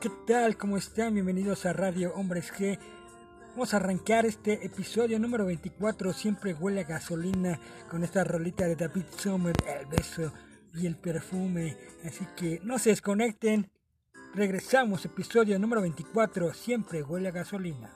¿qué tal? ¿Cómo están? Bienvenidos a Radio Hombres G. Vamos a arrancar este episodio número 24, siempre huele a gasolina, con esta rolita de David Sommer, el beso y el perfume. Así que no se desconecten. Regresamos, episodio número 24, siempre huele a gasolina.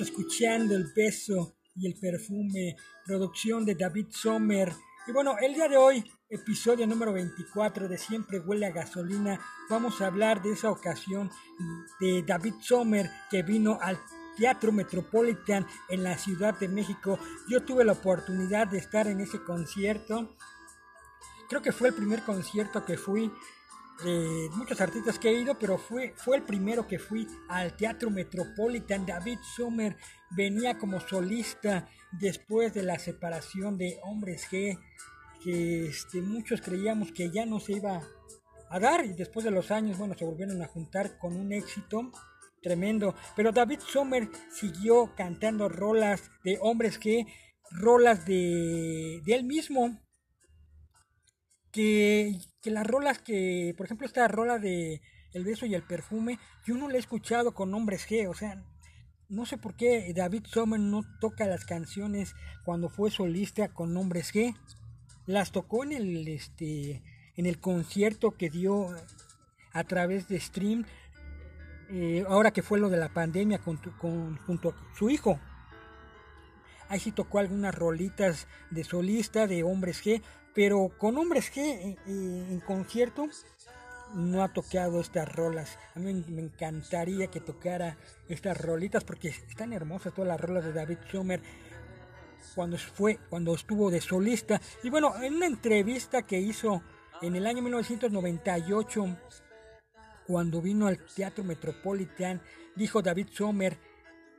Escuchando el beso y el perfume, producción de David Sommer. Y bueno, el día de hoy, episodio número 24 de Siempre huele a gasolina, vamos a hablar de esa ocasión de David Sommer que vino al Teatro Metropolitan en la Ciudad de México. Yo tuve la oportunidad de estar en ese concierto. Creo que fue el primer concierto que fui de muchos artistas que he ido, pero fue, fue el primero que fui al Teatro Metropolitan. David Sommer venía como solista después de la separación de Hombres G, que este, muchos creíamos que ya no se iba a dar y después de los años, bueno, se volvieron a juntar con un éxito tremendo. Pero David Sommer siguió cantando rolas de Hombres G, rolas de, de él mismo que, las rolas que, por ejemplo, esta rola de El beso y el perfume, yo no la he escuchado con nombres G, o sea, no sé por qué David Sommer no toca las canciones cuando fue solista con nombres G. Las tocó en el este en el concierto que dio a través de stream eh, ahora que fue lo de la pandemia con, con, junto a su hijo. Ahí sí tocó algunas rolitas de solista de hombres G, pero con hombres G eh, eh, en, concierto no ha tocado estas rolas. A mí me encantaría que tocara estas rolitas porque están hermosas todas las rolas de David Sommer cuando fue cuando estuvo de solista y bueno en una entrevista que hizo en el año 1998 cuando vino al Teatro Metropolitan dijo David Sommer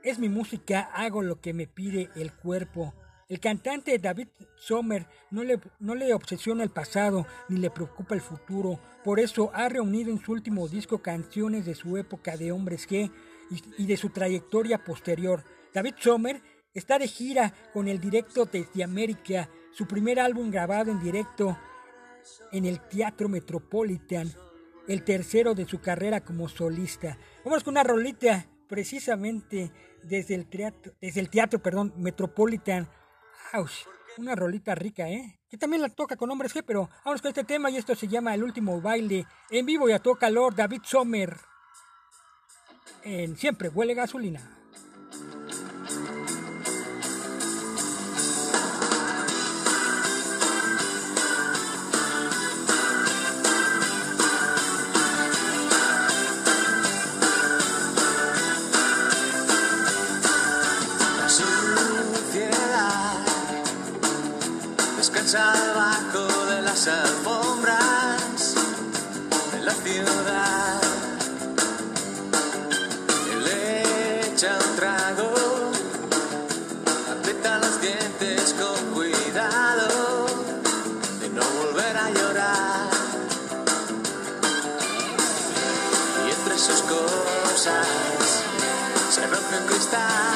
es mi música hago lo que me pide el cuerpo el cantante David Sommer no le, no le obsesiona el pasado ni le preocupa el futuro, por eso ha reunido en su último disco canciones de su época de hombres G y, de su trayectoria posterior. David Sommer está de gira con el directo desde América, su primer álbum grabado en directo en el Teatro Metropolitan, el tercero de su carrera como solista. Vamos con una rolita precisamente desde el teatro, desde el teatro perdón, Metropolitan una rolita rica, ¿eh? Que también la toca con hombres G, pero vamos con este tema y esto se llama El último baile. En vivo y a todo calor, David Sommer. En Siempre huele gasolina. está.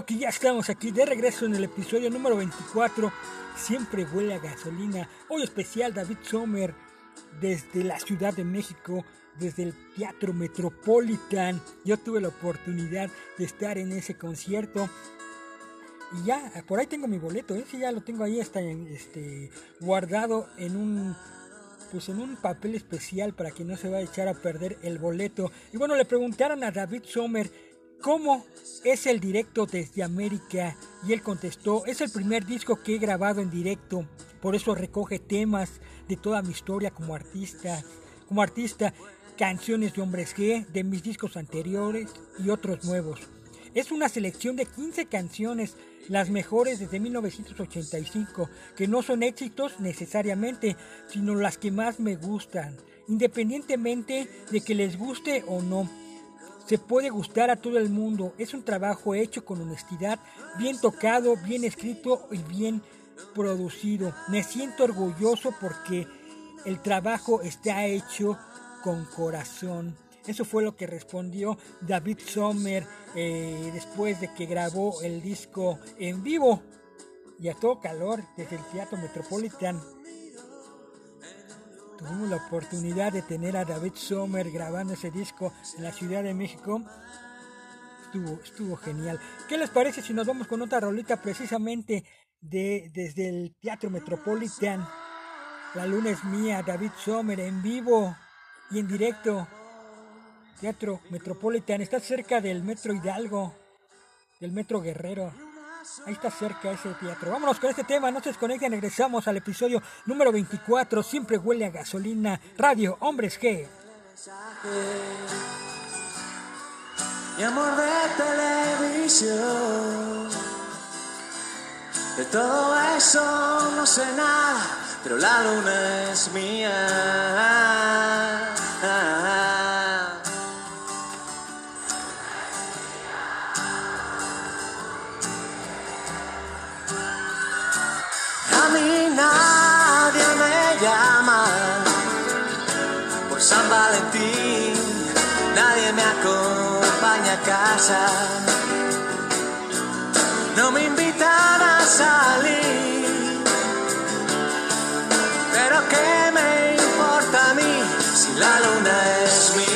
Okidoki, ya estamos aquí de regreso en el episodio número 24. Siempre huele a gasolina. Hoy especial David Sommer desde la Ciudad de México, desde el Teatro Metropolitan. Yo tuve la oportunidad de estar en ese concierto. Y ya, por ahí tengo mi boleto, ¿eh? ya lo tengo ahí está este, guardado en un pues en un papel especial para que no se vaya a echar a perder el boleto. Y bueno, le preguntaron a David Sommer ¿Cómo es el directo desde América? Y él contestó, es el primer disco que he grabado en directo, por eso recoge temas de toda mi historia como artista, como artista, canciones de hombres G, de mis discos anteriores y otros nuevos. Es una selección de 15 canciones, las mejores desde 1985, que no son éxitos necesariamente, sino las que más me gustan, independientemente de que les guste o no se puede gustar a todo el mundo. Es un trabajo hecho con honestidad, bien tocado, bien escrito y bien producido. Me siento orgulloso porque el trabajo está hecho con corazón. Eso fue lo que respondió David Sommer eh, después de que grabó el disco en vivo y a todo calor desde el Teatro Metropolitan tuvimos la oportunidad de tener a David Sommer grabando ese disco en la Ciudad de México. Estuvo, estuvo genial. ¿Qué les parece si nos vamos con otra rolita precisamente de, desde el Teatro Metropolitan? La luna es mía, David Sommer en vivo y en directo. Teatro Metropolitan está cerca del Metro Hidalgo, del Metro Guerrero. Ahí está cerca ese teatro. Vámonos con este tema, no se desconecten, regresamos al episodio número 24. Siempre huele a gasolina. Radio Hombres G. Mi amor de televisión. De todo eso no sé nada, pero la luna es mía. No me invitan a salir, pero ¿qué me importa a mí si la luna es mía?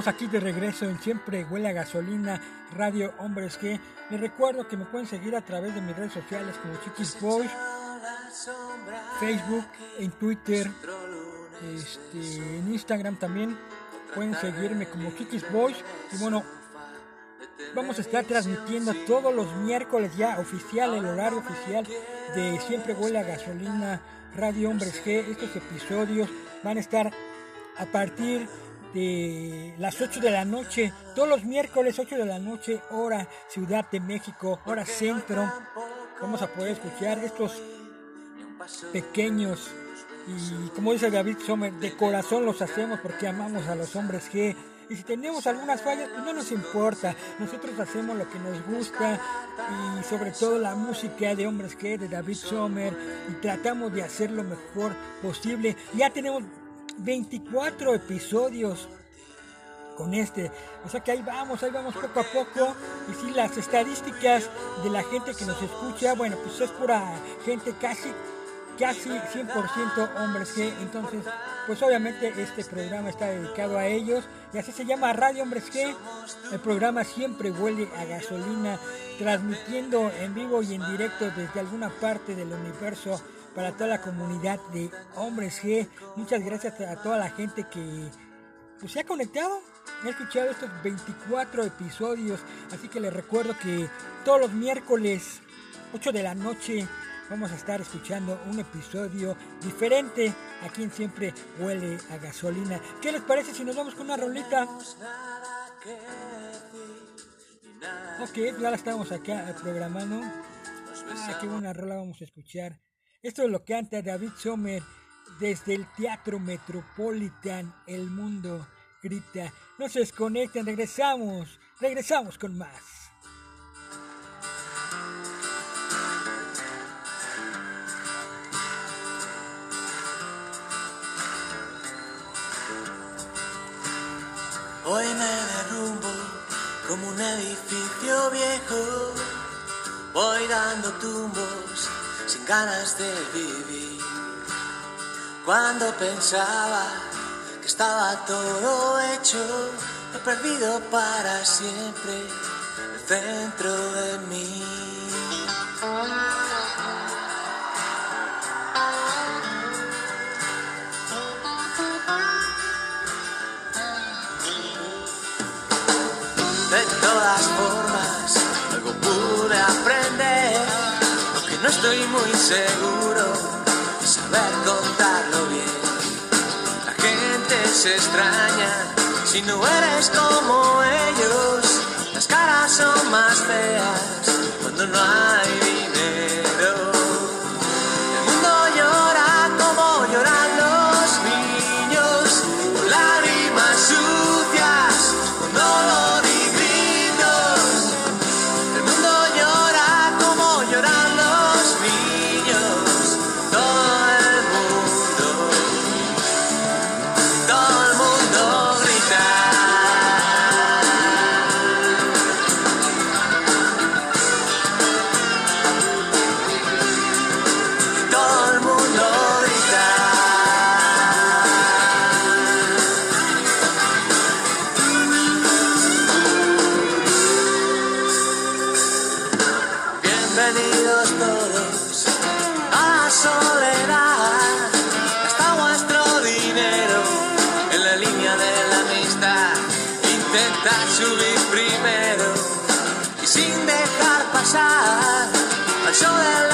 Estamos aquí de regreso en Siempre Huele a Gasolina, Radio Hombres que Les recuerdo que me pueden seguir a través de mis redes sociales como Chiquis Boys, Facebook, en Twitter, este, en Instagram también. Pueden seguirme como Kikis Boys. Y bueno, vamos a estar transmitiendo todos los miércoles ya oficial, el horario oficial de Siempre Huele a Gasolina, Radio Hombres G. Estos episodios van a estar a partir de las 8 de la noche, todos los miércoles 8 de la noche, hora Ciudad de México, hora centro. Vamos a poder escuchar estos pequeños y como dice David Sommer, de corazón los hacemos porque amamos a los hombres G. Y si tenemos algunas fallas, pues no nos importa. Nosotros hacemos lo que nos gusta y sobre todo la música de hombres G, de David Sommer, y tratamos de hacer lo mejor posible. Ya tenemos 24 episodios con este. O sea que ahí vamos, ahí vamos poco a poco. Y si las estadísticas de la gente que nos escucha, bueno, pues es pura gente casi, casi 100% hombres G. Entonces, pues obviamente este programa está dedicado a ellos. Y así se llama Radio Hombres G. El programa siempre huele a gasolina, transmitiendo en vivo y en directo desde alguna parte del universo para toda la comunidad de Hombres G. Muchas gracias a toda la gente que pues, se ha conectado. He escuchado estos 24 episodios. Así que les recuerdo que todos los miércoles, 8 de la noche, vamos a estar escuchando un episodio diferente. Aquí en Siempre Huele a Gasolina. ¿Qué les parece si nos vamos con una rolita? Ok, ya la estamos acá programando. Ah, qué buena rola vamos a escuchar. Esto es lo que canta David Sommer desde el Teatro Metropolitan. El mundo grita. No se desconecten, regresamos. Regresamos con más. Hoy me derrumbo como un edificio viejo. Voy dando tumbos ganas de vivir. Cuando pensaba que estaba todo hecho, he perdido para siempre el centro de mí. De todas estoy muy seguro de saber contarlo bien. La gente se extraña si no eres como ellos. Las caras son más feas cuando no hay dinero. El mundo llora como lloran Intentad subir primero y sin dejar pasar al show de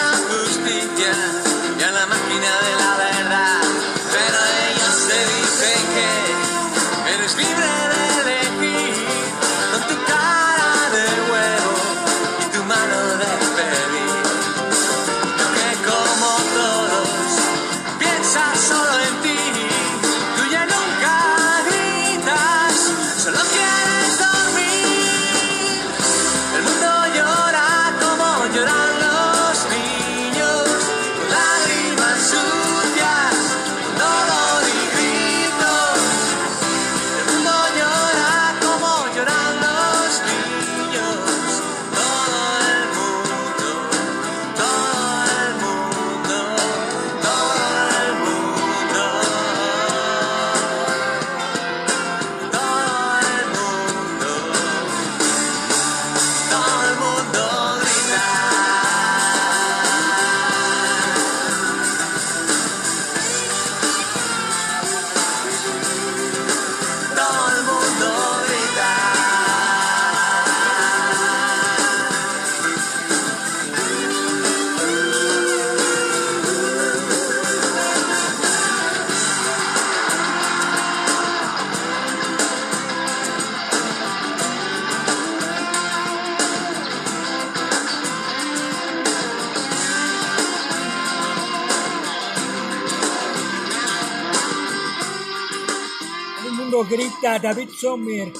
grita David Sommer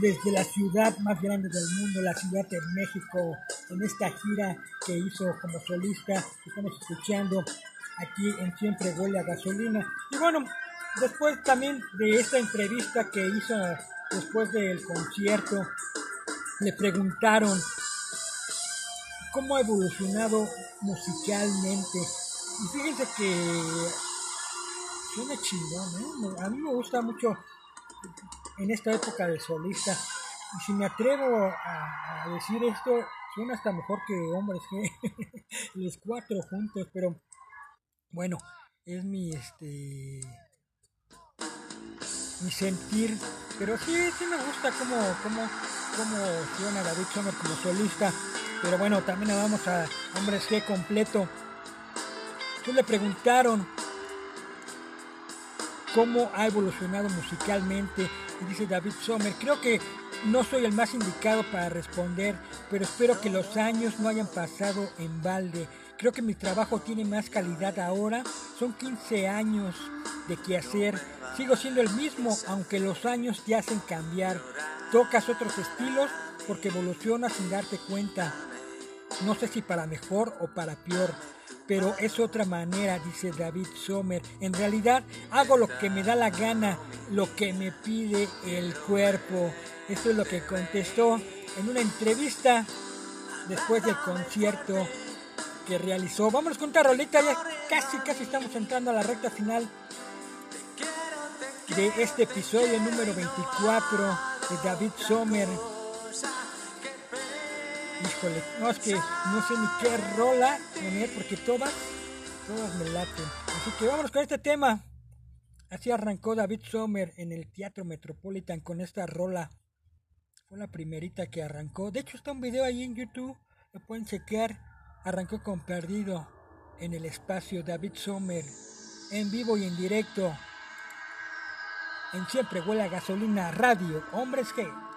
desde la ciudad más grande del mundo, la Ciudad de México, en esta gira que hizo como solista. Estamos escuchando aquí en Siempre Huele a Gasolina. Y bueno, después también de esta entrevista que hizo después del concierto, le preguntaron cómo ha evolucionado musicalmente. Y fíjense que suena chingón, ¿eh? A mí me gusta mucho en esta época de solista. Y si me atrevo a, decir esto, suena hasta mejor que hombres que los cuatro juntos, pero bueno, es mi este mi sentir, pero sí, sí me gusta cómo, cómo, cómo suena David Sommer como solista, pero bueno, también vamos a hombres que completo. Pues le preguntaron cómo ha evolucionado musicalmente. Y dice David Sommer, creo que no soy el más indicado para responder, pero espero que los años no hayan pasado en balde. Creo que mi trabajo tiene más calidad ahora. Son 15 años de qué hacer. Sigo siendo el mismo, aunque los años te hacen cambiar. Tocas otros estilos porque evolucionas sin darte cuenta. No sé si para mejor o para peor pero es otra manera, dice David Sommer. En realidad hago lo que me da la gana, lo que me pide el cuerpo. Esto es lo que contestó en una entrevista después del concierto que realizó. Vamos con rolita, ya casi, casi estamos entrando a la recta final de este episodio número 24 de David Sommer. No es que no sé ni qué rola poner porque todas, todas me laten. Así que vámonos con este tema. Así arrancó David Sommer en el Teatro Metropolitan con esta rola. Fue la primerita que arrancó. De hecho está un video ahí en YouTube, lo pueden chequear. Arrancó con Perdido en el espacio David Sommer, en vivo y en directo. En Siempre Huele a Gasolina Radio, Hombres que...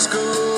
sin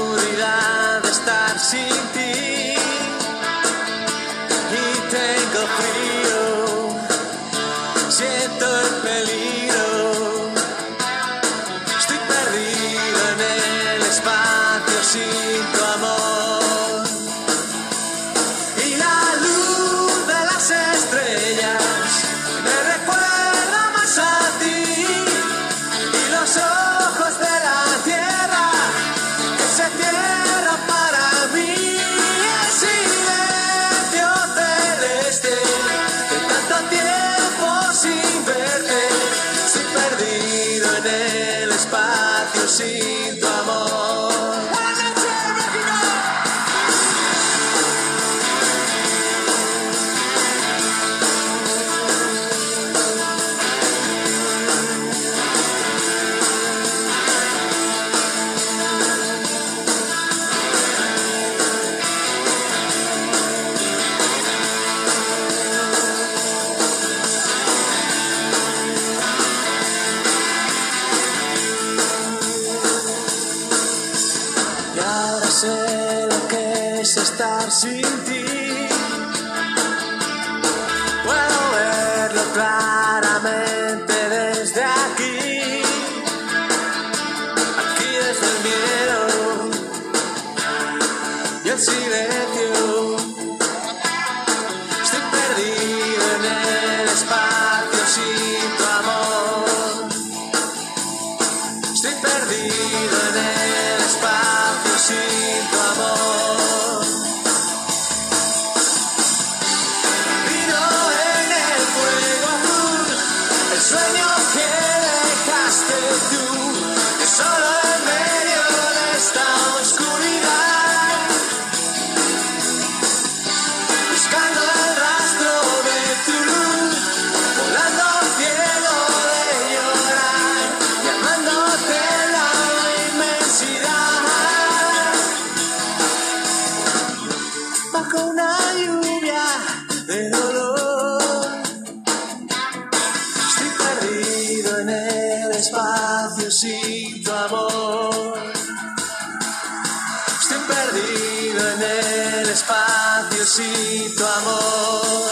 tu amor.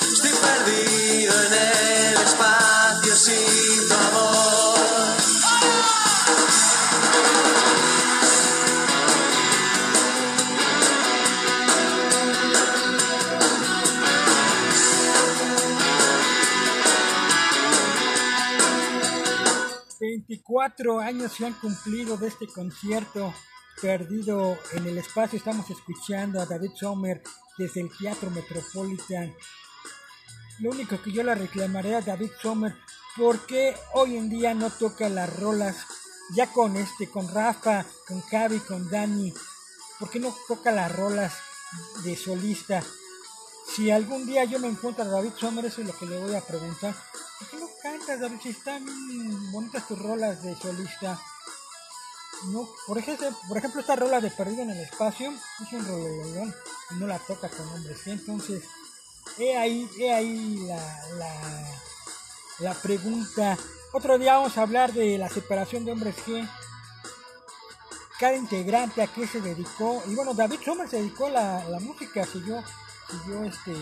Estoy perdido en el espacio sin tu amor. 24 años se han cumplido de este concierto perdido en el espacio. Estamos escuchando a David Sommer desde el Teatro Metropolitan. Lo único que yo le reclamaré a David Sommer, porque hoy en día no toca las rolas ya con este, con Rafa, con Cavi, con Dani, porque no toca las rolas de solista. Si algún día yo me encuentro a David Sommer, eso es lo que le voy a preguntar. ¿Por qué no cantas, David? Si están bonitas tus rolas de solista. No, por ejemplo, por ejemplo, esta rola de Perdido en el Espacio es un rololón y no la toca con hombres. ¿sí? Entonces, he ahí, he ahí la, la, la pregunta. Otro día vamos a hablar de la separación de hombres G. Cada integrante a qué se dedicó. Y bueno, David Sommer se dedicó a la, la música, siguió, siguió este,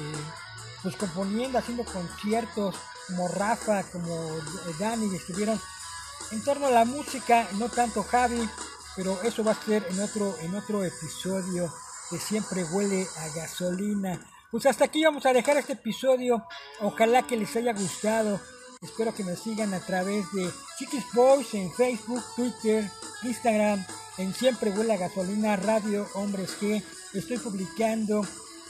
pues componiendo, haciendo conciertos, como Rafa, como Dani, estuvieron en torno a la música, no tanto Javi, pero eso va a ser en otro, en otro episodio que siempre huele a gasolina. Pues hasta aquí vamos a dejar este episodio. Ojalá que les haya gustado. Espero que me sigan a través de Chiquis Boys en Facebook, Twitter, Instagram, en Siempre Huele a Gasolina Radio Hombres G. Estoy publicando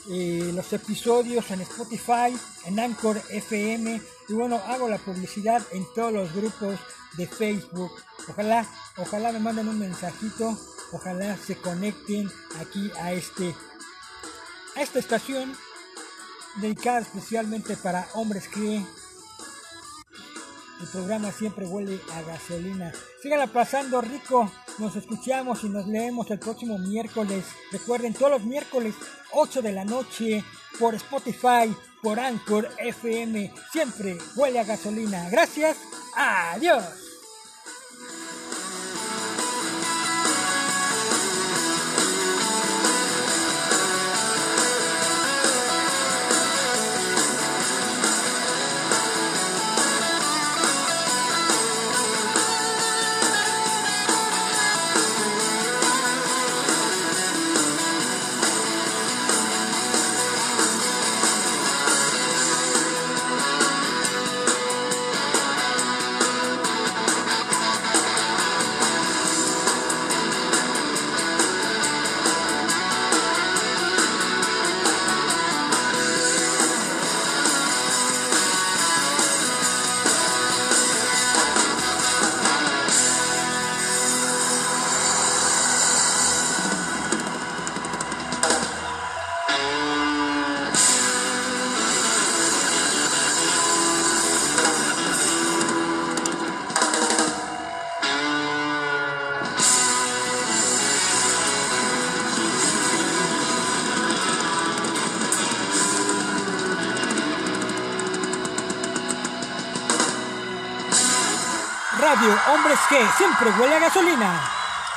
eh, los episodios en Spotify, en Anchor FM y bueno, hago la publicidad en todos los grupos de Facebook. Ojalá, ojalá me manden un mensajito, ojalá se conecten aquí a este a esta estación dedicada especialmente para hombres que el programa siempre huele a gasolina. Síganla pasando rico. Nos escuchamos y nos leemos el próximo miércoles. Recuerden, todos los miércoles, 8 de la noche, por Spotify, por Anchor FM. Siempre huele a gasolina. Gracias. Adiós. Hombres que siempre huele a gasolina.